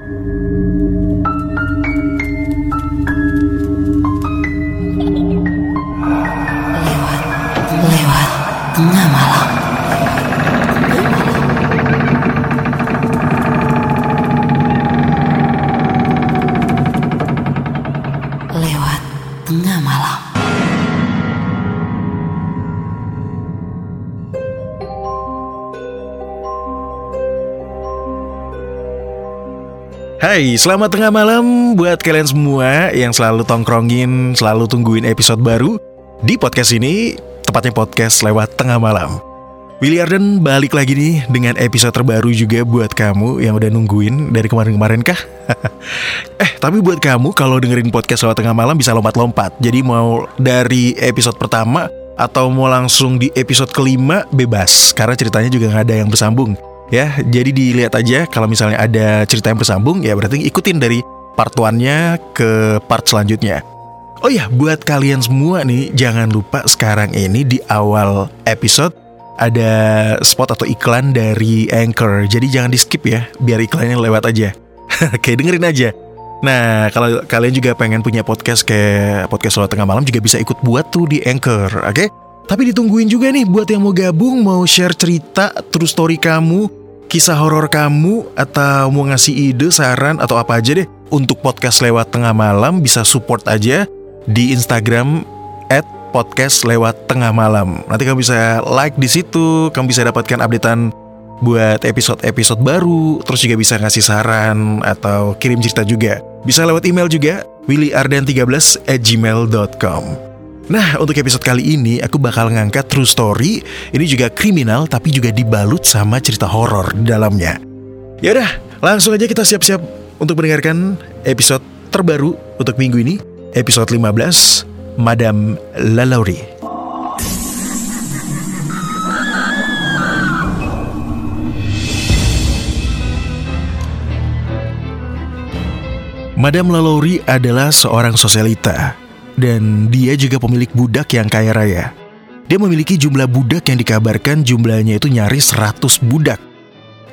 Lewat Hai, selamat tengah malam buat kalian semua yang selalu tongkrongin, selalu tungguin episode baru di podcast ini, tepatnya podcast lewat tengah malam. Willy Arden balik lagi nih dengan episode terbaru juga buat kamu yang udah nungguin dari kemarin-kemarin kah? eh, tapi buat kamu kalau dengerin podcast lewat tengah malam bisa lompat-lompat. Jadi mau dari episode pertama atau mau langsung di episode kelima bebas karena ceritanya juga nggak ada yang bersambung ya jadi dilihat aja kalau misalnya ada cerita yang bersambung ya berarti ikutin dari part 1-nya ke part selanjutnya Oh ya, buat kalian semua nih, jangan lupa sekarang ini di awal episode ada spot atau iklan dari Anchor. Jadi jangan di skip ya, biar iklannya lewat aja. Oke, dengerin aja. Nah, kalau kalian juga pengen punya podcast kayak podcast Solo Tengah Malam juga bisa ikut buat tuh di Anchor, oke? Tapi ditungguin juga nih buat yang mau gabung, mau share cerita, true story kamu, kisah horor kamu, atau mau ngasih ide, saran, atau apa aja deh untuk podcast lewat tengah malam bisa support aja di Instagram at. Nanti kamu bisa like di situ, kamu bisa dapatkan updatean buat episode-episode baru, terus juga bisa ngasih saran atau kirim cerita juga. Bisa lewat email juga, willyardan13 at gmail.com. Nah, untuk episode kali ini aku bakal ngangkat true story. Ini juga kriminal tapi juga dibalut sama cerita horor di dalamnya. Yaudah, langsung aja kita siap-siap untuk mendengarkan episode terbaru untuk minggu ini, episode 15, Madame Lalaurie. Madame Lalaurie adalah seorang sosialita dan dia juga pemilik budak yang kaya raya. Dia memiliki jumlah budak yang dikabarkan jumlahnya itu nyaris 100 budak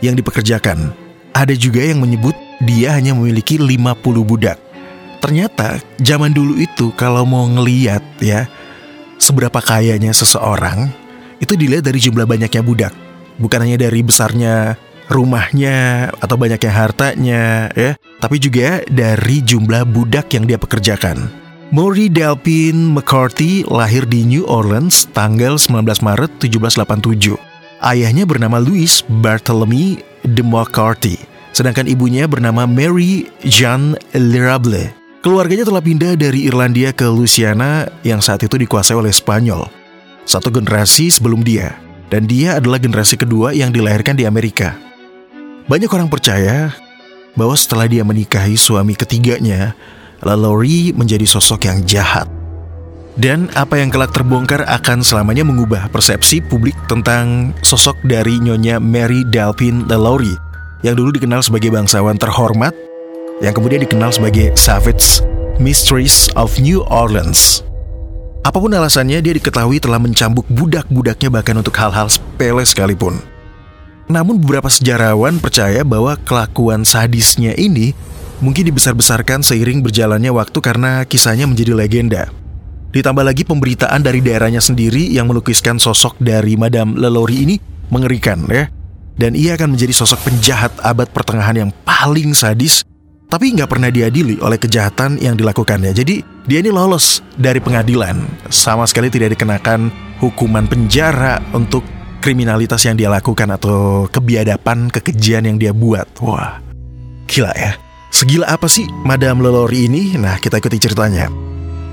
yang dipekerjakan. Ada juga yang menyebut dia hanya memiliki 50 budak. Ternyata zaman dulu itu kalau mau ngeliat ya seberapa kayanya seseorang itu dilihat dari jumlah banyaknya budak. Bukan hanya dari besarnya rumahnya atau banyaknya hartanya ya, tapi juga dari jumlah budak yang dia pekerjakan. Maury Delphin McCarthy lahir di New Orleans tanggal 19 Maret 1787. Ayahnya bernama Louis Bartholomew de McCarthy, sedangkan ibunya bernama Mary Jean Lerable. Keluarganya telah pindah dari Irlandia ke Louisiana yang saat itu dikuasai oleh Spanyol. Satu generasi sebelum dia, dan dia adalah generasi kedua yang dilahirkan di Amerika. Banyak orang percaya bahwa setelah dia menikahi suami ketiganya, Lalaurie menjadi sosok yang jahat. Dan apa yang kelak terbongkar akan selamanya mengubah persepsi publik tentang sosok dari Nyonya Mary Delphine Lalaurie yang dulu dikenal sebagai bangsawan terhormat yang kemudian dikenal sebagai Savage Mistress of New Orleans. Apa pun alasannya, dia diketahui telah mencambuk budak-budaknya bahkan untuk hal-hal sepele sekalipun. Namun beberapa sejarawan percaya bahwa kelakuan sadisnya ini mungkin dibesar-besarkan seiring berjalannya waktu karena kisahnya menjadi legenda. Ditambah lagi pemberitaan dari daerahnya sendiri yang melukiskan sosok dari Madame Lalaurie ini mengerikan ya. Dan ia akan menjadi sosok penjahat abad pertengahan yang paling sadis tapi nggak pernah diadili oleh kejahatan yang dilakukannya. Jadi dia ini lolos dari pengadilan, sama sekali tidak dikenakan hukuman penjara untuk kriminalitas yang dia lakukan atau kebiadaban, kekejian yang dia buat. Wah, gila ya. Segila apa sih Madame Lalaurie ini? Nah, kita ikuti ceritanya.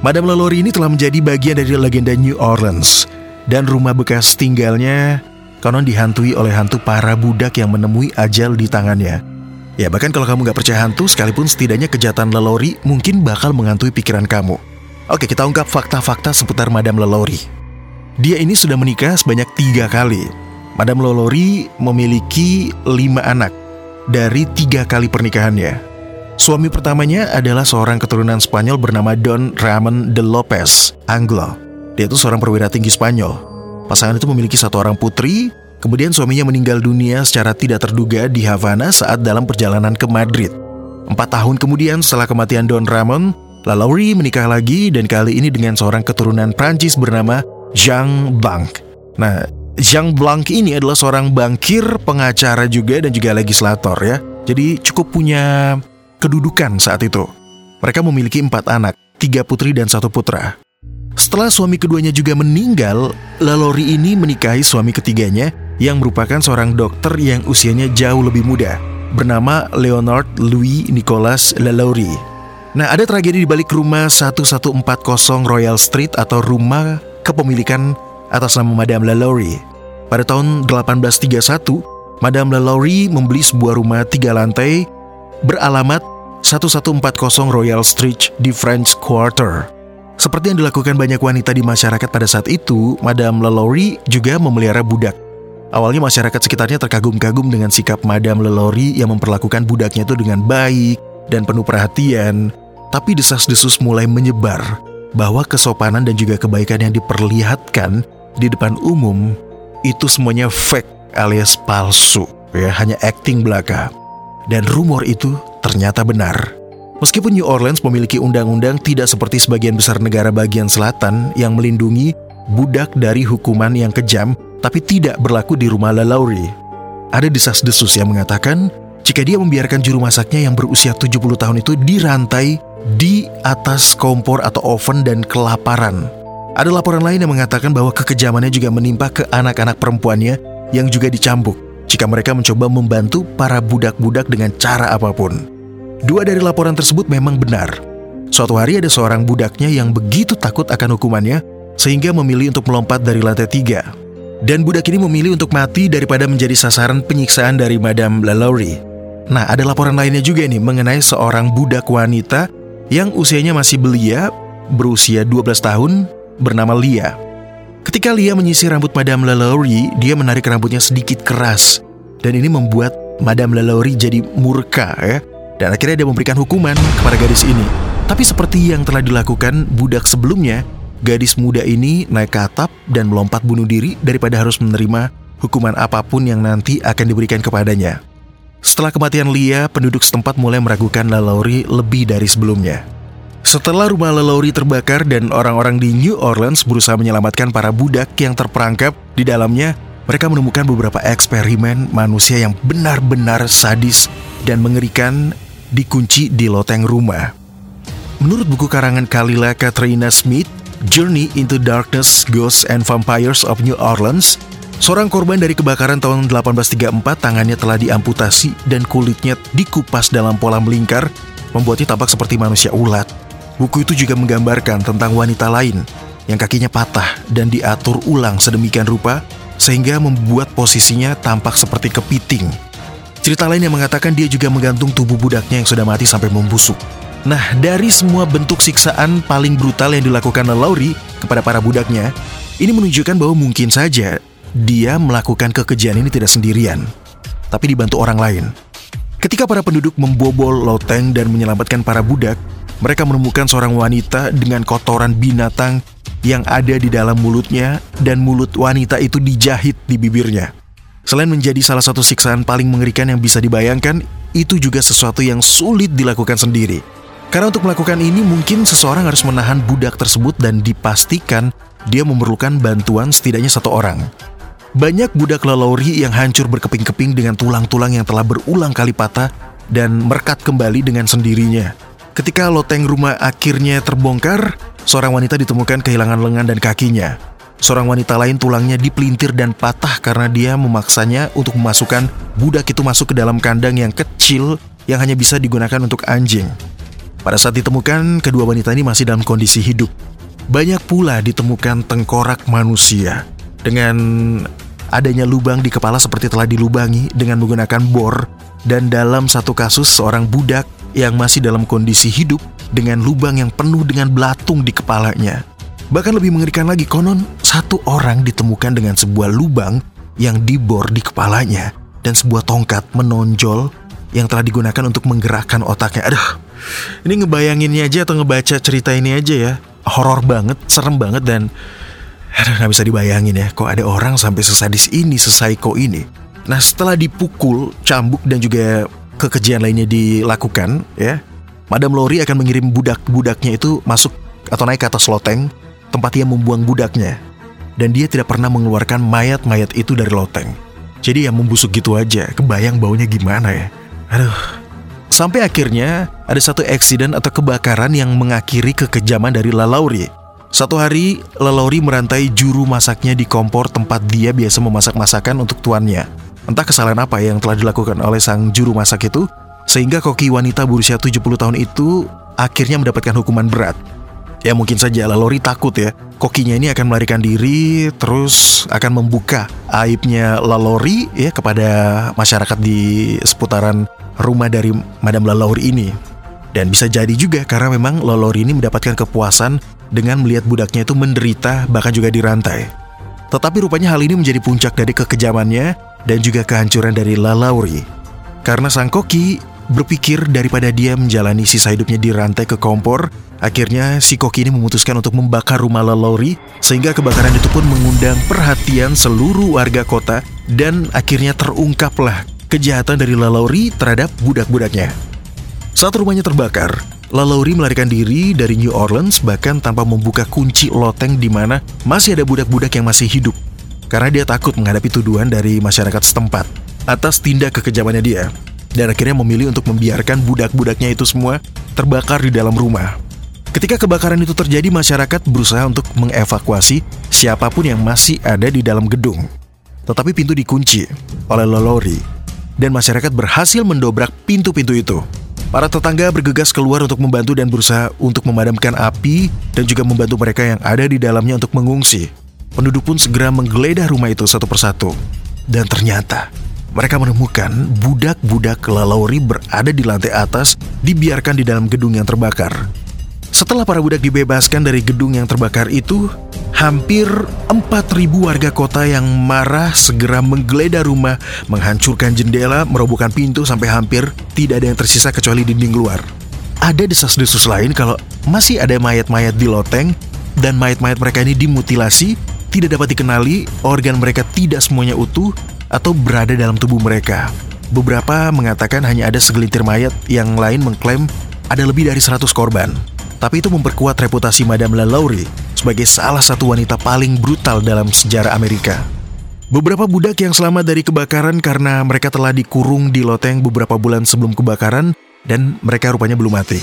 Madame Lalaurie ini telah menjadi bagian dari legenda New Orleans dan rumah bekas tinggalnya konon dihantui oleh hantu para budak yang menemui ajal di tangannya. Ya bahkan kalau kamu gak percaya hantu, sekalipun setidaknya kejahatan Lalaurie mungkin bakal menghantui pikiran kamu. Oke, kita ungkap fakta-fakta seputar Madame Lalaurie. Dia ini sudah menikah sebanyak tiga kali. Madame Lalaurie memiliki lima anak dari tiga kali pernikahannya. Suami pertamanya adalah seorang keturunan Spanyol bernama Don Ramon de Lopez Anglo. Dia itu seorang perwira tinggi Spanyol. Pasangan itu memiliki satu orang putri, Kemudian suaminya meninggal dunia secara tidak terduga di Havana saat dalam perjalanan ke Madrid. Empat tahun kemudian setelah kematian Don Ramon, LaLaurie menikah lagi dan kali ini dengan seorang keturunan Prancis bernama Jean Blanc. Nah, Jean Blanc ini adalah seorang bankir, pengacara juga dan juga legislator ya. Jadi cukup punya kedudukan saat itu. Mereka memiliki empat anak, tiga putri dan satu putra. Setelah suami keduanya juga meninggal, LaLaurie ini menikahi suami ketiganya yang merupakan seorang dokter yang usianya jauh lebih muda, bernama Leonard Louis Nicholas LaLaurie. Nah, ada tragedi di balik rumah 1140 Royal Street atau rumah kepemilikan atas nama Madame LaLaurie. Pada tahun 1831, Madame LaLaurie membeli sebuah rumah tiga lantai beralamat 1140 Royal Street di French Quarter. Seperti yang dilakukan banyak wanita di masyarakat pada saat itu, Madame LaLaurie juga memelihara budak. Awalnya masyarakat sekitarnya terkagum-kagum dengan sikap Madame Lelori yang memperlakukan budaknya itu dengan baik dan penuh perhatian. Tapi desas-desus mulai menyebar bahwa kesopanan dan juga kebaikan yang diperlihatkan di depan umum itu semuanya fake alias palsu, ya hanya acting belaka. Dan rumor itu ternyata benar. Meskipun New Orleans memiliki undang-undang tidak seperti sebagian besar negara bagian selatan yang melindungi budak dari hukuman yang kejam, tapi tidak berlaku di rumah LaLaurie. Ada desas-desus yang mengatakan jika dia membiarkan juru masaknya yang berusia 70 tahun itu dirantai di atas kompor atau oven dan kelaparan. Ada laporan lain yang mengatakan bahwa kekejamannya juga menimpa ke anak-anak perempuannya yang juga dicambuk jika mereka mencoba membantu para budak-budak dengan cara apa pun. Dua dari laporan tersebut memang benar. Suatu hari ada seorang budaknya yang begitu takut akan hukumannya sehingga memilih untuk melompat dari lantai tiga. Dan budak ini memilih untuk mati daripada menjadi sasaran penyiksaan dari Madame LaLaurie. Nah, ada laporan lainnya juga nih mengenai seorang budak wanita yang usianya masih belia, berusia 12 tahun, bernama Lia. Ketika Lia menyisir rambut Madame LaLaurie, dia menarik rambutnya sedikit keras. Dan ini membuat Madame LaLaurie jadi murka ya. Dan akhirnya dia memberikan hukuman kepada gadis ini. Tapi seperti yang telah dilakukan budak sebelumnya, gadis muda ini naik ke atap dan melompat bunuh diri daripada harus menerima hukuman apa pun yang nanti akan diberikan kepadanya. Setelah kematian Lia, penduduk setempat mulai meragukan Lalaurie lebih dari sebelumnya. Setelah rumah Lalaurie terbakar dan orang-orang di New Orleans berusaha menyelamatkan para budak yang terperangkap di dalamnya, mereka menemukan beberapa eksperimen manusia yang benar-benar sadis dan mengerikan dikunci di loteng rumah. Menurut buku karangan Kalila Katrina Smith, Journey into Darkness, Ghosts and Vampires of New Orleans, seorang korban dari kebakaran tahun 1834 tangannya telah diamputasi dan kulitnya dikupas dalam pola melingkar, membuatnya tampak seperti manusia ulat. Buku itu juga menggambarkan tentang wanita lain yang kakinya patah dan diatur ulang sedemikian rupa sehingga membuat posisinya tampak seperti kepiting. Cerita lain yang mengatakan dia juga menggantung tubuh budaknya yang sudah mati sampai membusuk. Nah, dari semua bentuk siksaan paling brutal yang dilakukan Laurie kepada para budaknya, ini menunjukkan bahwa mungkin saja dia melakukan kekejian ini tidak sendirian, tapi dibantu orang lain. Ketika para penduduk membobol loteng dan menyelamatkan para budak, mereka menemukan seorang wanita dengan kotoran binatang yang ada di dalam mulutnya dan mulut wanita itu dijahit di bibirnya. Selain menjadi salah satu siksaan paling mengerikan yang bisa dibayangkan, itu juga sesuatu yang sulit dilakukan sendiri. Karena untuk melakukan ini mungkin seseorang harus menahan budak tersebut dan dipastikan dia memerlukan bantuan setidaknya satu orang. Banyak budak lelori yang hancur berkeping-keping dengan tulang-tulang yang telah berulang kali patah dan merekat kembali dengan sendirinya. Ketika loteng rumah akhirnya terbongkar, seorang wanita ditemukan kehilangan lengan dan kakinya. Seorang wanita lain tulangnya dipelintir dan patah karena dia memaksanya untuk memasukkan budak itu masuk ke dalam kandang yang kecil yang hanya bisa digunakan untuk anjing. Pada saat ditemukan, kedua wanita ini masih dalam kondisi hidup. Banyak pula ditemukan tengkorak manusia dengan adanya lubang di kepala seperti telah dilubangi dengan menggunakan bor dan dalam satu kasus seorang budak yang masih dalam kondisi hidup dengan lubang yang penuh dengan belatung di kepalanya. Bahkan lebih mengerikan lagi, konon satu orang ditemukan dengan sebuah lubang yang dibor di kepalanya dan sebuah tongkat menonjol yang telah digunakan untuk menggerakkan otaknya. Aduh, ini ngebayanginnya aja atau ngebaca cerita ini aja ya. Horor banget, serem banget dan aduh nggak bisa dibayangin ya. Kok ada orang sampai sesadis ini, sesaiko ini. Nah setelah dipukul, cambuk dan juga kekejian lainnya dilakukan, ya, Madam Lori akan mengirim budak-budaknya itu masuk atau naik ke atas loteng tempat ia membuang budaknya. Dan dia tidak pernah mengeluarkan mayat-mayat itu dari loteng. Jadi ya membusuk gitu aja, kebayang baunya gimana ya. Aduh. Sampai akhirnya ada satu eksiden atau kebakaran yang mengakhiri kekejaman dari Lalauri. Satu hari, Lalauri merantai juru masaknya di kompor tempat dia biasa memasak masakan untuk tuannya. Entah kesalahan apa yang telah dilakukan oleh sang juru masak itu, sehingga koki wanita berusia 70 tahun itu akhirnya mendapatkan hukuman berat. Ya mungkin saja Lalori takut ya. Kokinya ini akan melarikan diri Terus akan membuka aibnya Lalori ya kepada masyarakat di seputaran rumah dari Madam Lalori ini. Dan bisa jadi juga karena memang Lalori ini mendapatkan kepuasan Dengan melihat budaknya itu menderita bahkan juga dirantai. Tetapi rupanya hal ini menjadi puncak dari kekejamannya Dan juga kehancuran dari Lalori Karena sang koki berpikir daripada dia menjalani sisa hidupnya di rantai ke kompor Akhirnya si koki ini memutuskan untuk membakar rumah Lalaurie sehingga kebakaran itu pun mengundang perhatian seluruh warga kota dan akhirnya terungkaplah kejahatan dari Lalaurie terhadap budak-budaknya. Saat rumahnya terbakar, Lalaurie melarikan diri dari New Orleans bahkan tanpa membuka kunci loteng di mana masih ada budak-budak yang masih hidup karena dia takut menghadapi tuduhan dari masyarakat setempat atas tindak kekejamannya dia dan akhirnya memilih untuk membiarkan budak-budaknya itu semua terbakar di dalam rumah. Ketika kebakaran itu terjadi, masyarakat berusaha untuk mengevakuasi siapa pun yang masih ada di dalam gedung. Tetapi pintu dikunci oleh Lolori, dan masyarakat berhasil mendobrak pintu-pintu itu. Para tetangga bergegas keluar untuk membantu dan berusaha untuk memadamkan api dan juga membantu mereka yang ada di dalamnya untuk mengungsi. Penduduk pun segera menggeledah rumah itu satu persatu. Dan ternyata mereka menemukan budak-budak Lalauri berada di lantai atas dibiarkan di dalam gedung yang terbakar. Setelah para budak dibebaskan dari gedung yang terbakar itu, hampir 4.000 warga kota yang marah segera menggeledah rumah, menghancurkan jendela, merobohkan pintu sampai hampir tidak ada yang tersisa kecuali dinding luar. Ada desas-desus lain kalau masih ada mayat-mayat di loteng dan mayat-mayat mereka ini dimutilasi, tidak dapat dikenali, organ mereka tidak semuanya utuh atau berada dalam tubuh mereka. Beberapa mengatakan hanya ada segelintir mayat, yang lain mengklaim ada lebih dari 100 korban tapi itu memperkuat reputasi Madame LaLaurie sebagai salah satu wanita paling brutal dalam sejarah Amerika. Beberapa budak yang selamat dari kebakaran karena mereka telah dikurung di loteng beberapa bulan sebelum kebakaran dan mereka rupanya belum mati.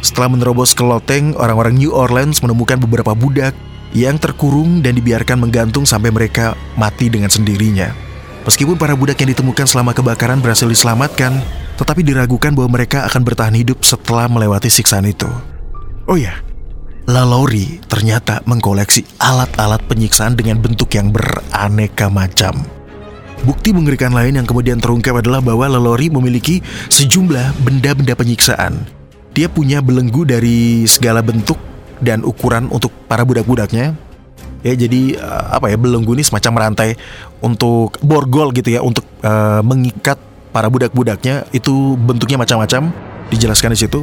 Setelah menerobos ke loteng, orang-orang New Orleans menemukan beberapa budak yang terkurung dan dibiarkan menggantung sampai mereka mati dengan sendirinya. Meskipun para budak yang ditemukan selama kebakaran berhasil diselamatkan, tetapi diragukan bahwa mereka akan bertahan hidup setelah melewati siksaan itu. Oh ya, Lalaurie ternyata mengkoleksi alat-alat penyiksaan dengan bentuk yang beraneka macam. Bukti mengerikan lain yang kemudian terungkap adalah bahwa Lalaurie memiliki sejumlah benda-benda penyiksaan. Dia punya belenggu dari segala bentuk dan ukuran untuk para budak-budaknya. Ya, jadi eh, apa ya belenggu ini semacam rantai untuk borgol gitu ya untuk uh, mengikat para budak-budaknya itu bentuknya macam-macam dijelaskan di situ.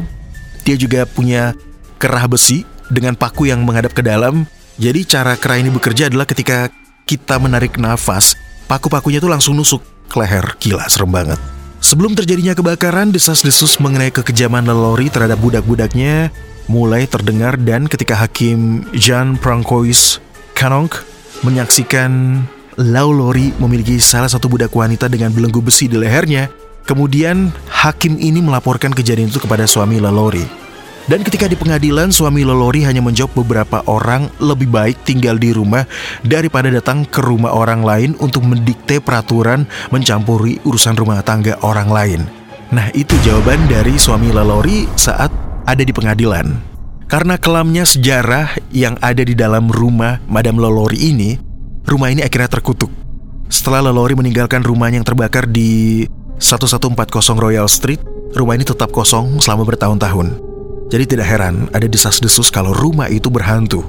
Dia juga punya kerah besi dengan paku yang menghadap ke dalam. Jadi cara kerah ini bekerja adalah ketika kita menarik nafas, paku-pakunya itu langsung nusuk ke leher. Gila, serem banget. Sebelum terjadinya kebakaran, desas-desus mengenai kekejaman Lelori terhadap budak-budaknya mulai terdengar dan ketika Hakim Jean Francois Canonc menyaksikan Laulori memiliki salah satu budak wanita dengan belenggu besi di lehernya, kemudian hakim ini melaporkan kejadian itu kepada suami Lalori. Dan ketika di pengadilan, suami Lolori hanya menjawab beberapa orang lebih baik tinggal di rumah daripada datang ke rumah orang lain untuk mendikte peraturan mencampuri urusan rumah tangga orang lain. Nah itu jawaban dari suami Lolori saat ada di pengadilan. Karena kelamnya sejarah yang ada di dalam rumah Madame Lolori ini, rumah ini akhirnya terkutuk. Setelah Lolori meninggalkan rumahnya yang terbakar di 1140 Royal Street, rumah ini tetap kosong selama bertahun-tahun. Jadi tidak heran ada desas-desus kalau rumah itu berhantu.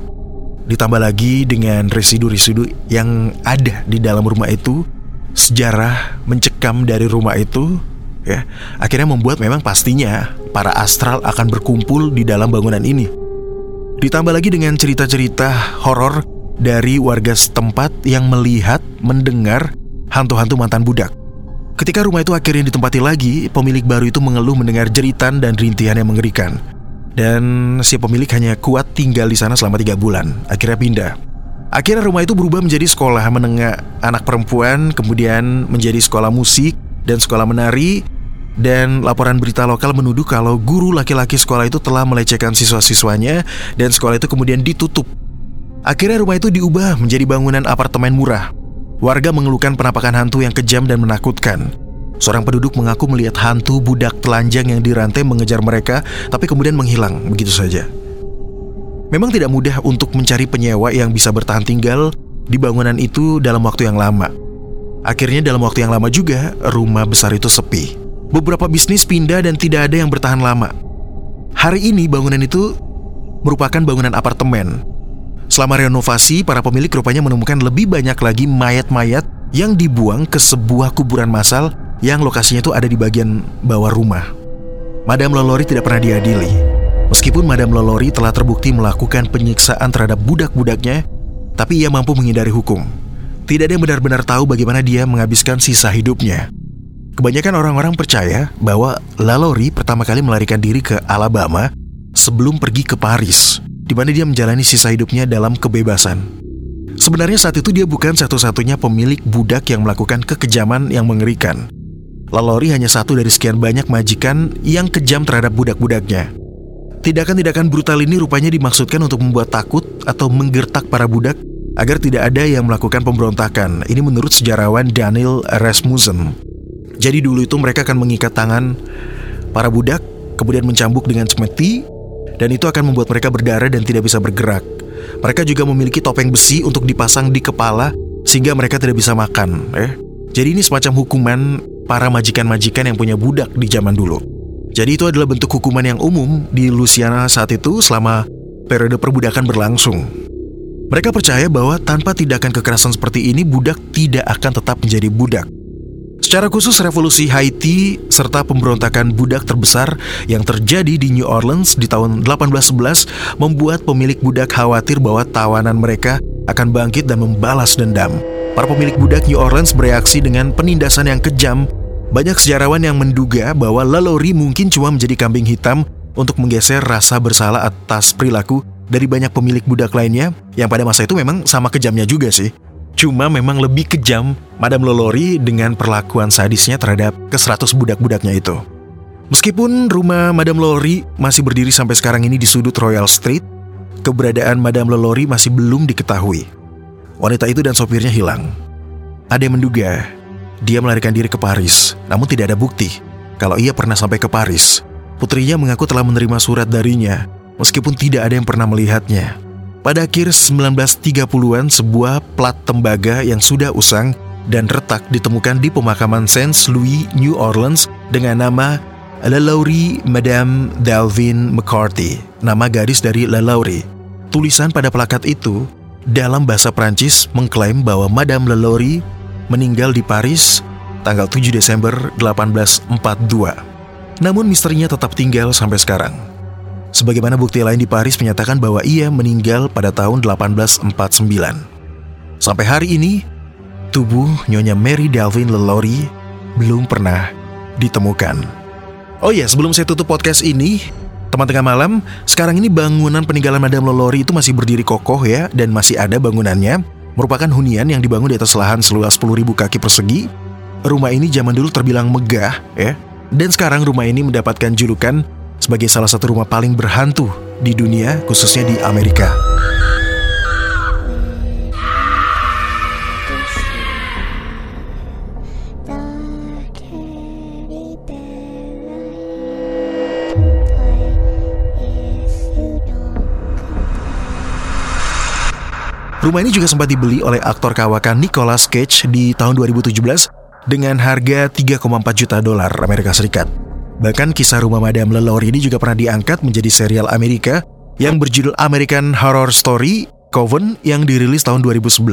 Ditambah lagi dengan residu-residu yang ada di dalam rumah itu, sejarah mencekam dari rumah itu, ya, akhirnya membuat memang pastinya para astral akan berkumpul di dalam bangunan ini. Ditambah lagi dengan cerita-cerita horor dari warga setempat yang melihat, mendengar hantu-hantu mantan budak. Ketika rumah itu akhirnya ditempati lagi, pemilik baru itu mengeluh mendengar jeritan dan rintihan yang mengerikan. Dan si pemilik hanya kuat tinggal di sana selama tiga bulan. Akhirnya pindah. Akhirnya rumah itu berubah menjadi sekolah menengah anak perempuan, kemudian menjadi sekolah musik dan sekolah menari, dan laporan berita lokal menuduh kalau guru laki-laki sekolah itu telah melecehkan siswa-siswanya dan sekolah itu kemudian ditutup. Akhirnya rumah itu diubah menjadi bangunan apartemen murah. Warga mengeluhkan penampakan hantu yang kejam dan menakutkan. Seorang penduduk mengaku melihat hantu budak telanjang yang dirantai mengejar mereka, tapi kemudian menghilang begitu saja. Memang tidak mudah untuk mencari penyewa yang bisa bertahan tinggal di bangunan itu dalam waktu yang lama. Akhirnya dalam waktu yang lama juga, rumah besar itu sepi. Beberapa bisnis pindah dan tidak ada yang bertahan lama. Hari ini bangunan itu merupakan bangunan apartemen Selama renovasi, para pemilik rupanya menemukan lebih banyak lagi mayat-mayat yang dibuang ke sebuah kuburan massal yang lokasinya itu ada di bagian bawah rumah. Madam Lolori tidak pernah diadili. Meskipun Madam Lolori telah terbukti melakukan penyiksaan terhadap budak-budaknya, tapi ia mampu menghindari hukum. Tidak ada yang benar-benar tahu bagaimana dia menghabiskan sisa hidupnya. Kebanyakan orang-orang percaya bahwa Lalori pertama kali melarikan diri ke Alabama sebelum pergi ke Paris di mana dia menjalani sisa hidupnya dalam kebebasan. Sebenarnya saat itu dia bukan satu-satunya pemilik budak yang melakukan kekejaman yang mengerikan. Lalori hanya satu dari sekian banyak majikan yang kejam terhadap budak-budaknya. Tindakan-tindakan brutal ini rupanya dimaksudkan untuk membuat takut atau menggertak para budak agar tidak ada yang melakukan pemberontakan. Ini menurut sejarawan Daniel Rasmussen. Jadi dulu itu mereka akan mengikat tangan para budak, kemudian mencambuk dengan semeti, dan itu akan membuat mereka berdarah dan tidak bisa bergerak. Mereka juga memiliki topeng besi untuk dipasang di kepala sehingga mereka tidak bisa makan. Eh, jadi ini semacam hukuman para majikan-majikan yang punya budak di zaman dulu. Jadi itu adalah bentuk hukuman yang umum di Louisiana saat itu selama periode perbudakan berlangsung. Mereka percaya bahwa tanpa tindakan kekerasan seperti ini, budak tidak akan tetap menjadi budak. Secara khusus revolusi Haiti serta pemberontakan budak terbesar yang terjadi di New Orleans di tahun 1811 membuat pemilik budak khawatir bahwa tawanan mereka akan bangkit dan membalas dendam. Para pemilik budak New Orleans bereaksi dengan penindasan yang kejam. Banyak sejarawan yang menduga bahwa Lalaurie mungkin cuma menjadi kambing hitam untuk menggeser rasa bersalah atas perilaku dari banyak pemilik budak lainnya yang pada masa itu memang sama kejamnya juga sih. Cuma memang lebih kejam Madame Lolori dengan perlakuan sadisnya terhadap ke-100 budak-budaknya itu. Meskipun rumah Madame Lolori masih berdiri sampai sekarang ini di sudut Royal Street, keberadaan Madame Lolori masih belum diketahui. Wanita itu dan sopirnya hilang. Ada yang menduga dia melarikan diri ke Paris, namun tidak ada bukti kalau ia pernah sampai ke Paris. Putrinya mengaku telah menerima surat darinya, meskipun tidak ada yang pernah melihatnya. Pada akhir 1930-an, sebuah plat tembaga yang sudah usang dan retak ditemukan di pemakaman Saint Louis, New Orleans dengan nama Lalaurie Madame Dalvin McCarthy, nama gadis dari Lalaurie. Tulisan pada plakat itu dalam bahasa Prancis mengklaim bahwa Madame Lalaurie meninggal di Paris tanggal 7 Desember 1842. Namun misterinya tetap tinggal sampai sekarang. Sebagaimana bukti lain di Paris menyatakan bahwa ia meninggal pada tahun 1849. Sampai hari ini, tubuh Nyonya Mary Delvin Lelori belum pernah ditemukan. Oh ya, sebelum saya tutup podcast ini, teman tengah malam, sekarang ini bangunan peninggalan Madame Lelori itu masih berdiri kokoh ya, dan masih ada bangunannya. Merupakan hunian yang dibangun di atas lahan seluas 10.000 kaki persegi. Rumah ini zaman dulu terbilang megah ya, dan sekarang rumah ini mendapatkan julukan sebagai salah satu rumah paling berhantu di dunia, khususnya di Amerika. Rumah ini juga sempat dibeli oleh aktor kawakan Nicolas Cage di tahun 2017 dengan harga 3,4 juta dolar Amerika Serikat. Bahkan kisah rumah Madame Lelore ini juga pernah diangkat menjadi serial Amerika yang berjudul American Horror Story Coven yang dirilis tahun 2011.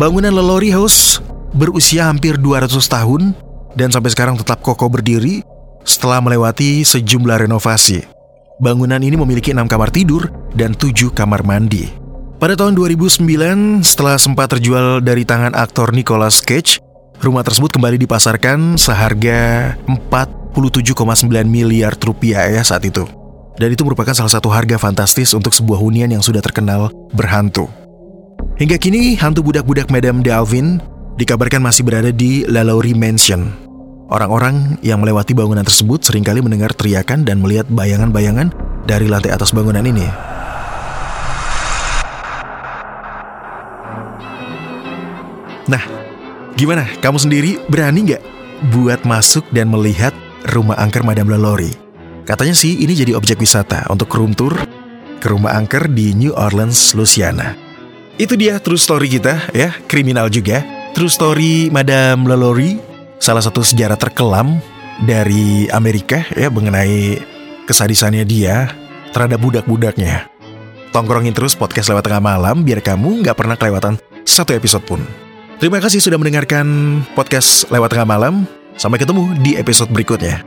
Bangunan Lelore House berusia hampir 200 tahun dan sampai sekarang tetap kokoh berdiri setelah melewati sejumlah renovasi. Bangunan ini memiliki 6 kamar tidur dan 7 kamar mandi. Pada tahun 2009, setelah sempat terjual dari tangan aktor Nicolas Cage, Rumah tersebut kembali dipasarkan seharga 47,9 miliar rupiah ya saat itu. Dan itu merupakan salah satu harga fantastis untuk sebuah hunian yang sudah terkenal berhantu. Hingga kini, hantu budak-budak Madame Dalvin dikabarkan masih berada di Lalaurie Mansion. Orang-orang yang melewati bangunan tersebut sering kali mendengar teriakan dan melihat bayangan-bayangan dari lantai atas bangunan ini. Nah, gimana? Kamu sendiri berani nggak buat masuk dan melihat rumah angker Madame Lalaurie? Katanya sih ini jadi objek wisata untuk room tour ke rumah angker di New Orleans, Louisiana. Itu dia true story kita ya, kriminal juga. True story Madame Lalaurie, salah satu sejarah terkelam dari Amerika ya mengenai kesadisannya dia terhadap budak-budaknya. Tongkrongin terus podcast lewat tengah malam biar kamu nggak pernah kelewatan satu episode pun. Terima kasih sudah mendengarkan podcast lewat tengah malam. Sampai ketemu di episode berikutnya.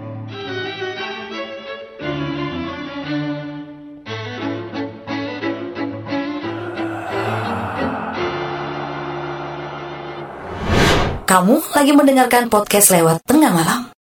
Kamu lagi mendengarkan podcast lewat tengah malam.